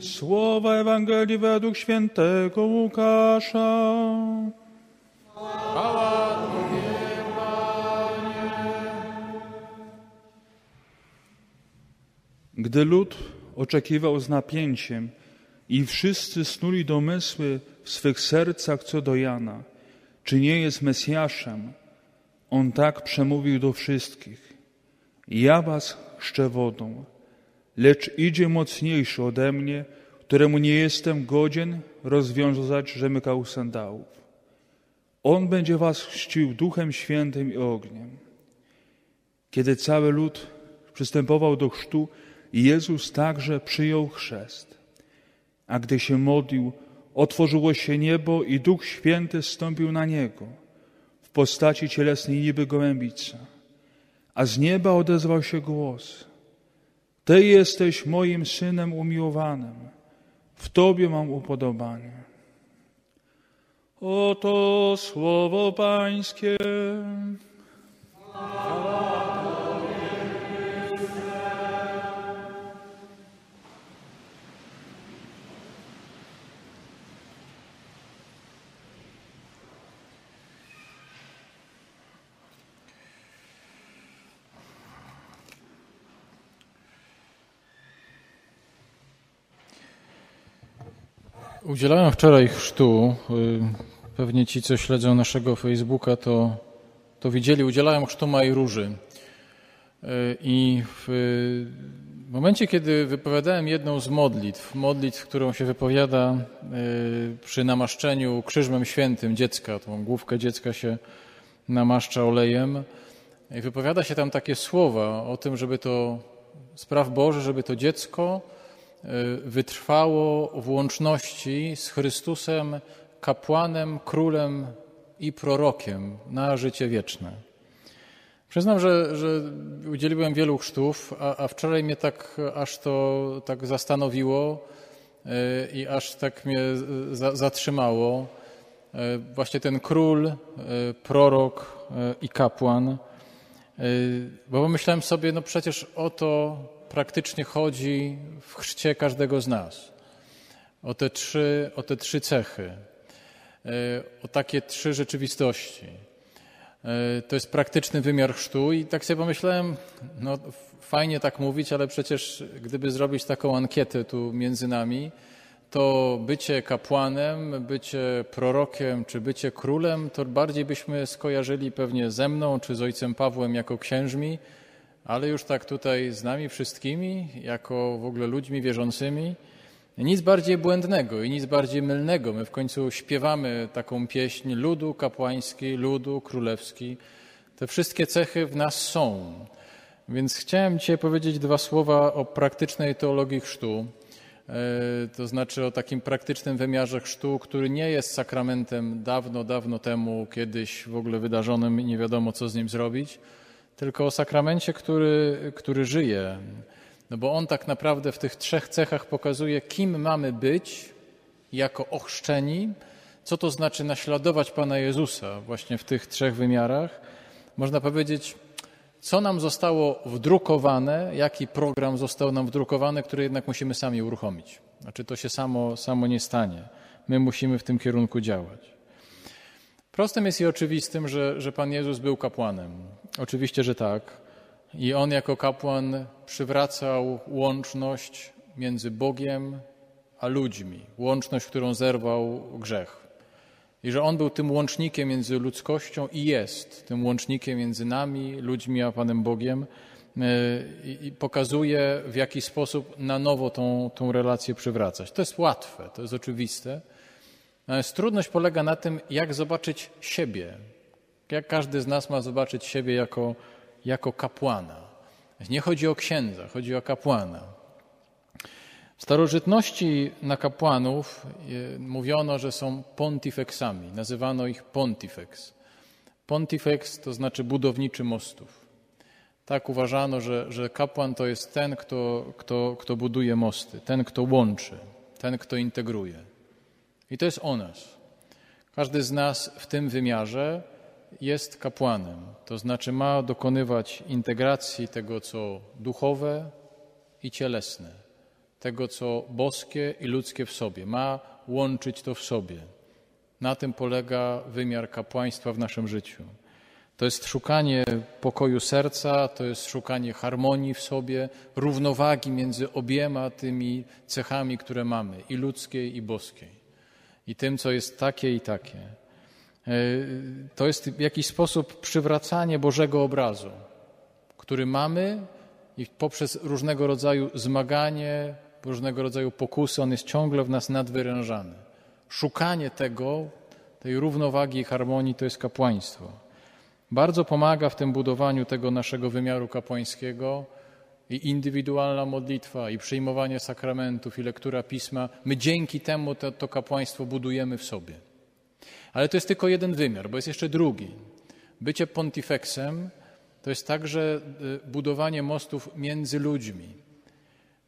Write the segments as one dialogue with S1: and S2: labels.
S1: Słowa Ewangelii według świętego Łukasza. Gdy lud oczekiwał z napięciem i wszyscy snuli domysły w swych sercach co do Jana, czy nie jest Mesjaszem, on tak przemówił do wszystkich. Ja was chrzczę wodą, lecz idzie mocniejszy ode mnie, któremu nie jestem godzien rozwiązać rzemykał sandałów. On będzie was chrzcił duchem świętym i ogniem. Kiedy cały lud przystępował do chrztu, Jezus także przyjął chrzest. A gdy się modlił, otworzyło się niebo i Duch Święty stąpił na niego w postaci cielesnej niby gołębica. A z nieba odezwał się głos. Ty jesteś moim synem umiłowanym. W Tobie mam upodobanie. Oto słowo Pańskie.
S2: Udzielałem wczoraj chrztu. Y, pewnie ci, co śledzą naszego Facebooka, to, to widzieli. Udzielałem chrztu małej róży. Y, I w momencie, kiedy wypowiadałem jedną z modlitw, modlitw, którą się wypowiada y, przy namaszczeniu krzyżmem świętym dziecka, tą główkę dziecka się namaszcza olejem, i wypowiada się tam takie słowa o tym, żeby to spraw Boże, żeby to dziecko wytrwało w łączności z Chrystusem, kapłanem, królem i prorokiem na życie wieczne. Przyznam, że, że udzieliłem wielu chrztów, a, a wczoraj mnie tak aż to tak zastanowiło y, i aż tak mnie za, zatrzymało. Y, właśnie ten król, prorok i kapłan. Bo myślałem sobie, no przecież o to praktycznie chodzi w chrzcie każdego z nas. O te trzy, o te trzy cechy, e, o takie trzy rzeczywistości. E, to jest praktyczny wymiar chrztu i tak sobie pomyślałem, no fajnie tak mówić, ale przecież gdyby zrobić taką ankietę tu między nami, to bycie kapłanem, bycie prorokiem czy bycie królem, to bardziej byśmy skojarzyli pewnie ze mną czy z ojcem Pawłem jako księżmi, ale już tak tutaj z nami wszystkimi, jako w ogóle ludźmi wierzącymi, nic bardziej błędnego i nic bardziej mylnego. My w końcu śpiewamy taką pieśń ludu kapłański, ludu królewski. Te wszystkie cechy w nas są. Więc chciałem dzisiaj powiedzieć dwa słowa o praktycznej teologii chrztu, e, to znaczy o takim praktycznym wymiarze chrztu, który nie jest sakramentem dawno, dawno temu, kiedyś w ogóle wydarzonym i nie wiadomo, co z nim zrobić, tylko o sakramencie, który, który żyje. No bo on tak naprawdę w tych trzech cechach pokazuje, kim mamy być jako ochrzczeni, co to znaczy naśladować Pana Jezusa właśnie w tych trzech wymiarach. Można powiedzieć, co nam zostało wdrukowane, jaki program został nam wdrukowany, który jednak musimy sami uruchomić. Znaczy to się samo, samo nie stanie. My musimy w tym kierunku działać. Prostym jest i oczywistym, że, że Pan Jezus był kapłanem. Oczywiście, że tak. I On jako kapłan przywracał łączność między Bogiem a ludźmi, łączność, którą zerwał grzech. I że On był tym łącznikiem między ludzkością i jest tym łącznikiem między nami, ludźmi, a Panem Bogiem e, i pokazuje, w jaki sposób na nowo tą, tą relację przywracać. To jest łatwe, to jest oczywiste. Natomiast trudność polega na tym, jak zobaczyć siebie. Jak każdy z nas ma zobaczyć siebie jako, jako kapłana. Nie chodzi o księdza, chodzi o kapłana. W starożytności na kapłanów e, mówiono, że są pontifexami. Nazywano ich pontifex. Pontifex to znaczy budowniczy mostów. Tak uważano, że, że kapłan to jest ten, kto, kto, kto buduje mosty, ten, kto łączy, ten, kto integruje. I to jest o nas. Każdy z nas w tym wymiarze jest kapłanem, to znaczy ma dokonywać integracji tego, co duchowe i cielesne, tego, co boskie i ludzkie w sobie. Ma łączyć to w sobie. Na tym polega wymiar kapłaństwa w naszym życiu. To jest szukanie pokoju serca, to jest szukanie harmonii w sobie, równowagi między obiema tymi cechami, które mamy i ludzkiej, i boskiej, i tym, co jest takie i takie. E, to jest w jakiś sposób przywracanie Bożego obrazu, który mamy i poprzez różnego rodzaju zmaganie, różnego rodzaju pokusy, on jest ciągle w nas nadwyrężany. Szukanie tego, tej równowagi i harmonii to jest kapłaństwo. Bardzo pomaga w tym budowaniu tego naszego wymiaru kapłańskiego i indywidualna modlitwa, i przyjmowanie sakramentów, i lektura pisma. My dzięki temu to, to kapłaństwo budujemy w sobie. Ale to jest tylko jeden wymiar, bo jest jeszcze drugi. Bycie pontifexem to jest także y, budowanie mostów między ludźmi,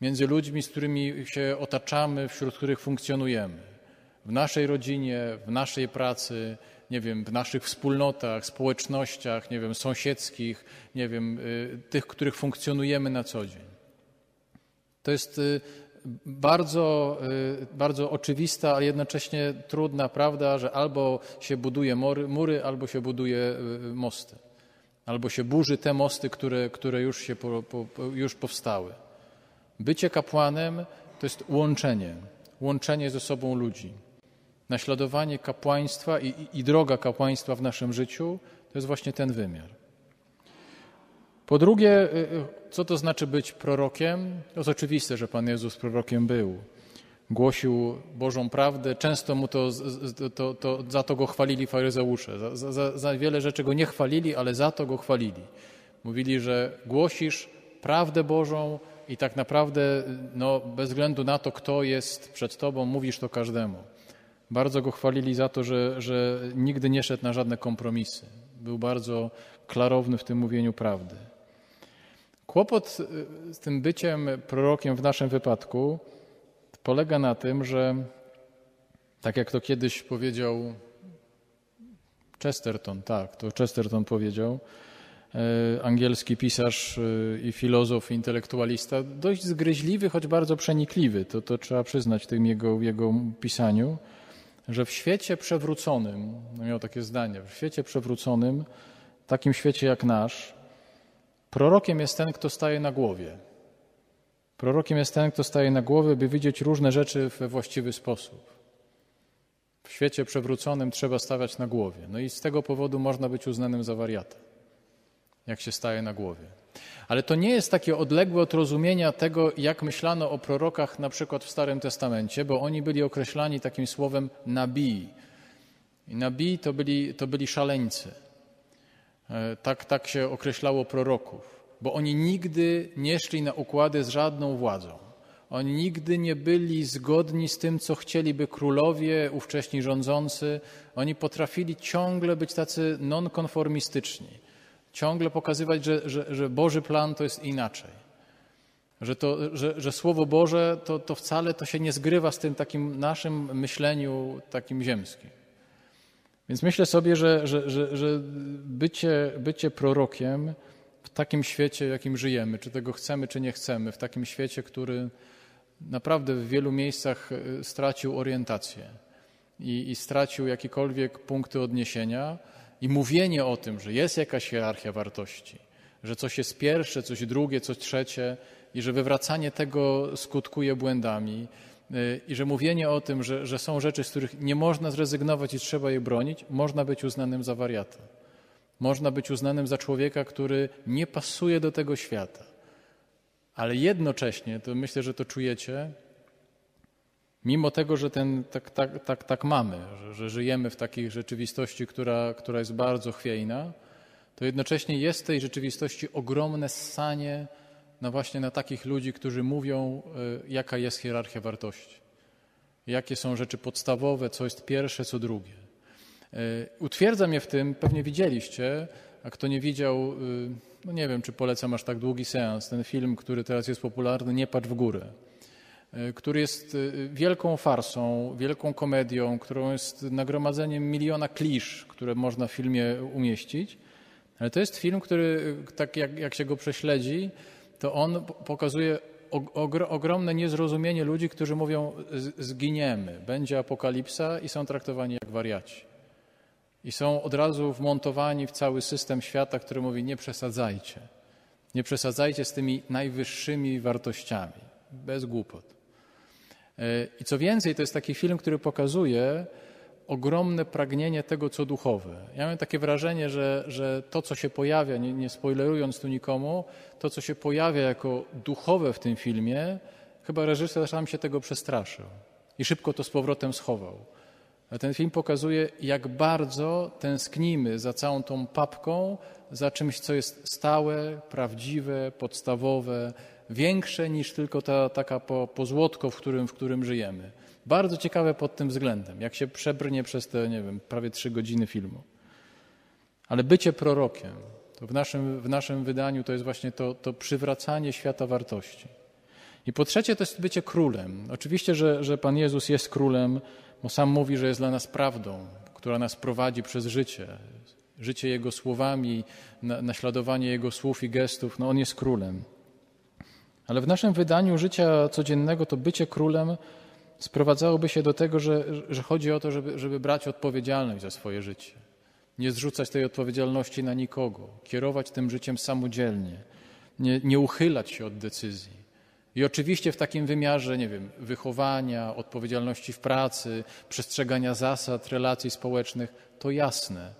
S2: między ludźmi, z którymi się otaczamy, wśród których funkcjonujemy. W naszej rodzinie, w naszej pracy, nie wiem, w naszych wspólnotach, społecznościach, nie wiem, sąsiedzkich, nie wiem, y, tych, których funkcjonujemy na co dzień. To jest y, bardzo, y, bardzo oczywista, ale jednocześnie trudna prawda, że albo się buduje mury, mury albo się buduje mosty. Albo się burzy te mosty, które, które już, się po, po, już powstały. Bycie kapłanem to jest łączenie, łączenie ze sobą ludzi. Naśladowanie kapłaństwa i, i, i droga kapłaństwa w naszym życiu to jest właśnie ten wymiar. Po drugie, y, y, co to znaczy być prorokiem? To jest oczywiste, że Pan Jezus prorokiem był. Głosił Bożą prawdę, często mu to, to, to za to go chwalili faryzeusze. Za, za, za wiele rzeczy go nie chwalili, ale za to go chwalili. Mówili, że głosisz prawdę Bożą i tak naprawdę no, bez względu na to, kto jest przed Tobą, mówisz to każdemu. Bardzo go chwalili za to, że, że nigdy nie szedł na żadne kompromisy. Był bardzo klarowny w tym mówieniu prawdy. Kłopot z tym byciem prorokiem w naszym wypadku polega na tym, że tak jak to kiedyś powiedział Chesterton, tak, to Chesterton powiedział, e, angielski pisarz e, i filozof, intelektualista, dość zgryźliwy, choć bardzo przenikliwy, to, to trzeba przyznać tym jego, jego pisaniu że w świecie przewróconym, no miał takie zdanie, w świecie przewróconym, takim świecie jak nasz, prorokiem jest ten, kto staje na głowie. Prorokiem jest ten, kto staje na głowie, by widzieć różne rzeczy we właściwy sposób. W świecie przewróconym trzeba stawiać na głowie. No i z tego powodu można być uznanym za wariata, jak się staje na głowie. Ale to nie jest takie odległe od rozumienia tego, jak myślano o prorokach na przykład w Starym Testamencie, bo oni byli określani takim słowem nabii. I nabii to byli, to byli szaleńcy. E, tak, tak się określało proroków, bo oni nigdy nie szli na układy z żadną władzą. Oni nigdy nie byli zgodni z tym, co chcieliby królowie, ówcześni rządzący. Oni potrafili ciągle być tacy nonkonformistyczni ciągle pokazywać, że, że, że Boży plan to jest inaczej. Że, to, że, że Słowo Boże to, to wcale to się nie zgrywa z tym takim naszym myśleniu takim ziemskim. Więc myślę sobie, że, że, że, że bycie, bycie prorokiem w takim świecie, jakim żyjemy, czy tego chcemy, czy nie chcemy, w takim świecie, który naprawdę w wielu miejscach e, stracił orientację i, i stracił jakiekolwiek punkty odniesienia, i mówienie o tym, że jest jakaś hierarchia wartości, że coś jest pierwsze, coś drugie, coś trzecie i że wywracanie tego skutkuje błędami i że mówienie o tym, że, że są rzeczy, z których nie można zrezygnować i trzeba je bronić, można być uznanym za wariata. Można być uznanym za człowieka, który nie pasuje do tego świata. Ale jednocześnie, to myślę, że to czujecie, Mimo tego, że ten, tak, tak, tak, tak mamy, że, że żyjemy w takiej rzeczywistości, która, która jest bardzo chwiejna, to jednocześnie jest w tej rzeczywistości ogromne ssanie na właśnie na takich ludzi, którzy mówią, y, jaka jest hierarchia wartości, jakie są rzeczy podstawowe, co jest pierwsze, co drugie. Y, utwierdza mnie w tym, pewnie widzieliście, a kto nie widział, y, no nie wiem, czy polecam aż tak długi seans, ten film, który teraz jest popularny, Nie patrz w górę. Który jest wielką farsą, wielką komedią, którą jest nagromadzeniem miliona klisz, które można w filmie umieścić. Ale to jest film, który, tak jak, jak się go prześledzi, to on pokazuje ogromne niezrozumienie ludzi, którzy mówią zginiemy, będzie apokalipsa i są traktowani jak wariaci. I są od razu wmontowani w cały system świata, który mówi nie przesadzajcie. Nie przesadzajcie z tymi najwyższymi wartościami. Bez głupot. E, I co więcej, to jest taki film, który pokazuje ogromne pragnienie tego, co duchowe. Ja mam takie wrażenie, że, że to, co się pojawia, nie, nie spoilerując tu nikomu, to, co się pojawia jako duchowe w tym filmie, chyba reżyser sam się tego przestraszył i szybko to z powrotem schował. Ten film pokazuje, jak bardzo tęsknimy za całą tą papką, za czymś, co jest stałe, prawdziwe, podstawowe, większe niż tylko ta taka po, pozłotko, w którym, w którym żyjemy. Bardzo ciekawe pod tym względem, jak się przebrnie przez te, nie wiem, prawie trzy godziny filmu. Ale bycie prorokiem, to w naszym, w naszym wydaniu to jest właśnie to, to przywracanie świata wartości. I po trzecie to jest bycie królem. Oczywiście, że, że Pan Jezus jest królem, bo sam mówi, że jest dla nas prawdą, która nas prowadzi przez życie. Życie Jego słowami, naśladowanie Jego słów i gestów, no On jest królem. Ale w naszym wydaniu życia codziennego to bycie królem sprowadzałoby się do tego, że, że chodzi o to, żeby, żeby brać odpowiedzialność za swoje życie. Nie zrzucać tej odpowiedzialności na nikogo, kierować tym życiem samodzielnie, nie, nie uchylać się od decyzji. I oczywiście w takim wymiarze, nie wiem, wychowania, odpowiedzialności w pracy, przestrzegania zasad, relacji społecznych, to jasne.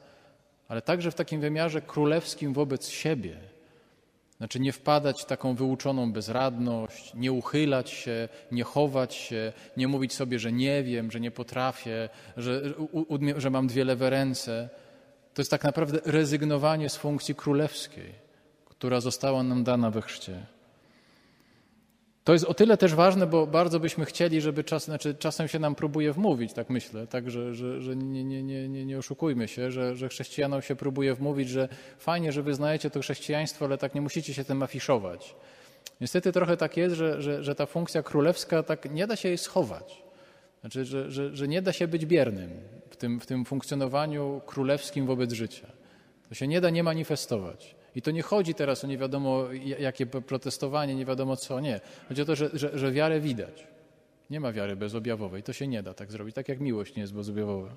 S2: Ale także w takim wymiarze królewskim wobec siebie. Znaczy nie wpadać w taką wyuczoną bezradność, nie uchylać się, nie chować się, nie mówić sobie, że nie wiem, że nie potrafię, że, że mam dwie lewe ręce. To jest tak naprawdę rezygnowanie z funkcji królewskiej, która została nam dana we chrzcie. To jest o tyle też ważne, bo bardzo byśmy chcieli, żeby czas, znaczy czasem się nam próbuje wmówić, tak myślę, tak, że, że, że nie, nie, nie, nie, oszukujmy się, że, że chrześcijanom się próbuje wmówić, że fajnie, że wyznajecie to chrześcijaństwo, ale tak nie musicie się tym afiszować. Niestety trochę tak jest, że, że, że ta funkcja królewska tak nie da się jej schować. Znaczy, że, że, że nie da się być biernym w tym, w tym funkcjonowaniu królewskim wobec życia. To się nie da nie manifestować. I to nie chodzi teraz o nie wiadomo jakie protestowanie, nie wiadomo co, nie. Chodzi o to, że, że, że wiarę widać. Nie ma wiary bezobjawowej. To się nie da tak zrobić, tak jak miłość nie jest bezobjawowa.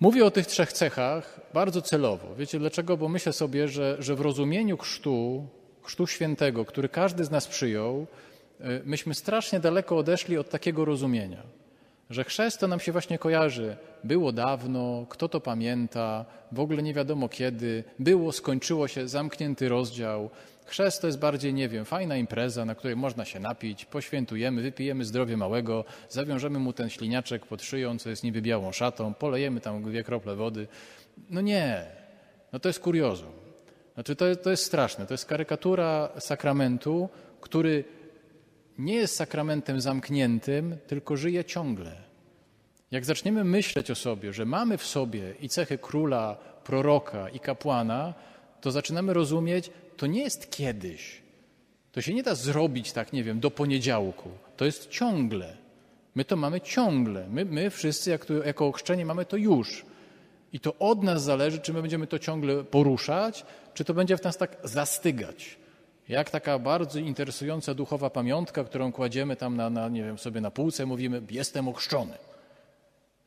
S2: Mówię o tych trzech cechach bardzo celowo. Wiecie dlaczego? Bo myślę sobie, że, że w rozumieniu chrztu, chrztu świętego, który każdy z nas przyjął, y, myśmy strasznie daleko odeszli od takiego rozumienia. Że chrzest to nam się właśnie kojarzy. Było dawno, kto to pamięta, w ogóle nie wiadomo kiedy, było, skończyło się, zamknięty rozdział. Chrzest to jest bardziej, nie wiem, fajna impreza, na której można się napić, poświętujemy, wypijemy zdrowie małego, zawiążemy mu ten śliniaczek pod szyją, co jest niby białą szatą, polejemy tam dwie krople wody. No nie, no to jest kuriozum. Znaczy to, to jest straszne, to jest karykatura sakramentu, który nie jest sakramentem zamkniętym, tylko żyje ciągle. Jak zaczniemy myśleć o sobie, że mamy w sobie i cechy króla, proroka i kapłana, to zaczynamy rozumieć, to nie jest kiedyś. To się nie da zrobić tak, nie wiem, do poniedziałku. To jest ciągle. My to mamy ciągle. My, my wszyscy, jak jako ochrzczenie, mamy to już. I to od nas zależy, czy my będziemy to ciągle poruszać, czy to będzie w nas tak zastygać. Jak taka bardzo interesująca duchowa pamiątka, którą kładziemy tam na, na, nie wiem, sobie na półce, mówimy, jestem ochrzczony.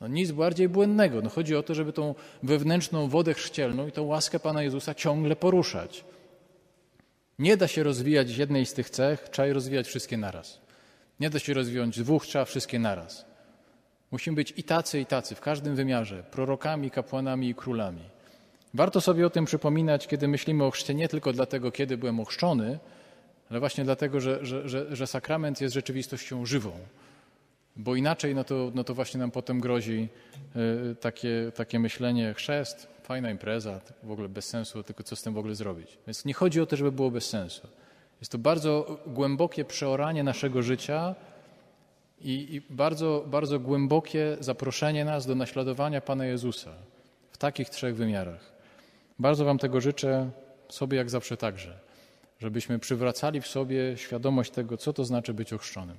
S2: No nic bardziej błędnego. No chodzi o to, żeby tą wewnętrzną wodę chrzcielną i tą łaskę Pana Jezusa ciągle poruszać. Nie da się rozwijać jednej z tych cech, trzeba je rozwijać wszystkie naraz. Nie da się rozwijać dwóch, trzeba wszystkie naraz. Musimy być i tacy, i tacy, w każdym wymiarze, prorokami, kapłanami i królami. Warto sobie o tym przypominać, kiedy myślimy o chrzcie, nie tylko dlatego, kiedy byłem ochrzczony, ale właśnie dlatego, że, że, że, że sakrament jest rzeczywistością żywą. Bo inaczej, no to, no to właśnie nam potem grozi y, takie, takie myślenie, chrzest, fajna impreza, w ogóle bez sensu, tylko co z tym w ogóle zrobić. Więc nie chodzi o to, żeby było bez sensu. Jest to bardzo głębokie przeoranie naszego życia i, i bardzo, bardzo głębokie zaproszenie nas do naśladowania Pana Jezusa w takich trzech wymiarach. Bardzo Wam tego życzę, sobie jak zawsze także, żebyśmy przywracali w sobie świadomość tego, co to znaczy być ochrzczonym.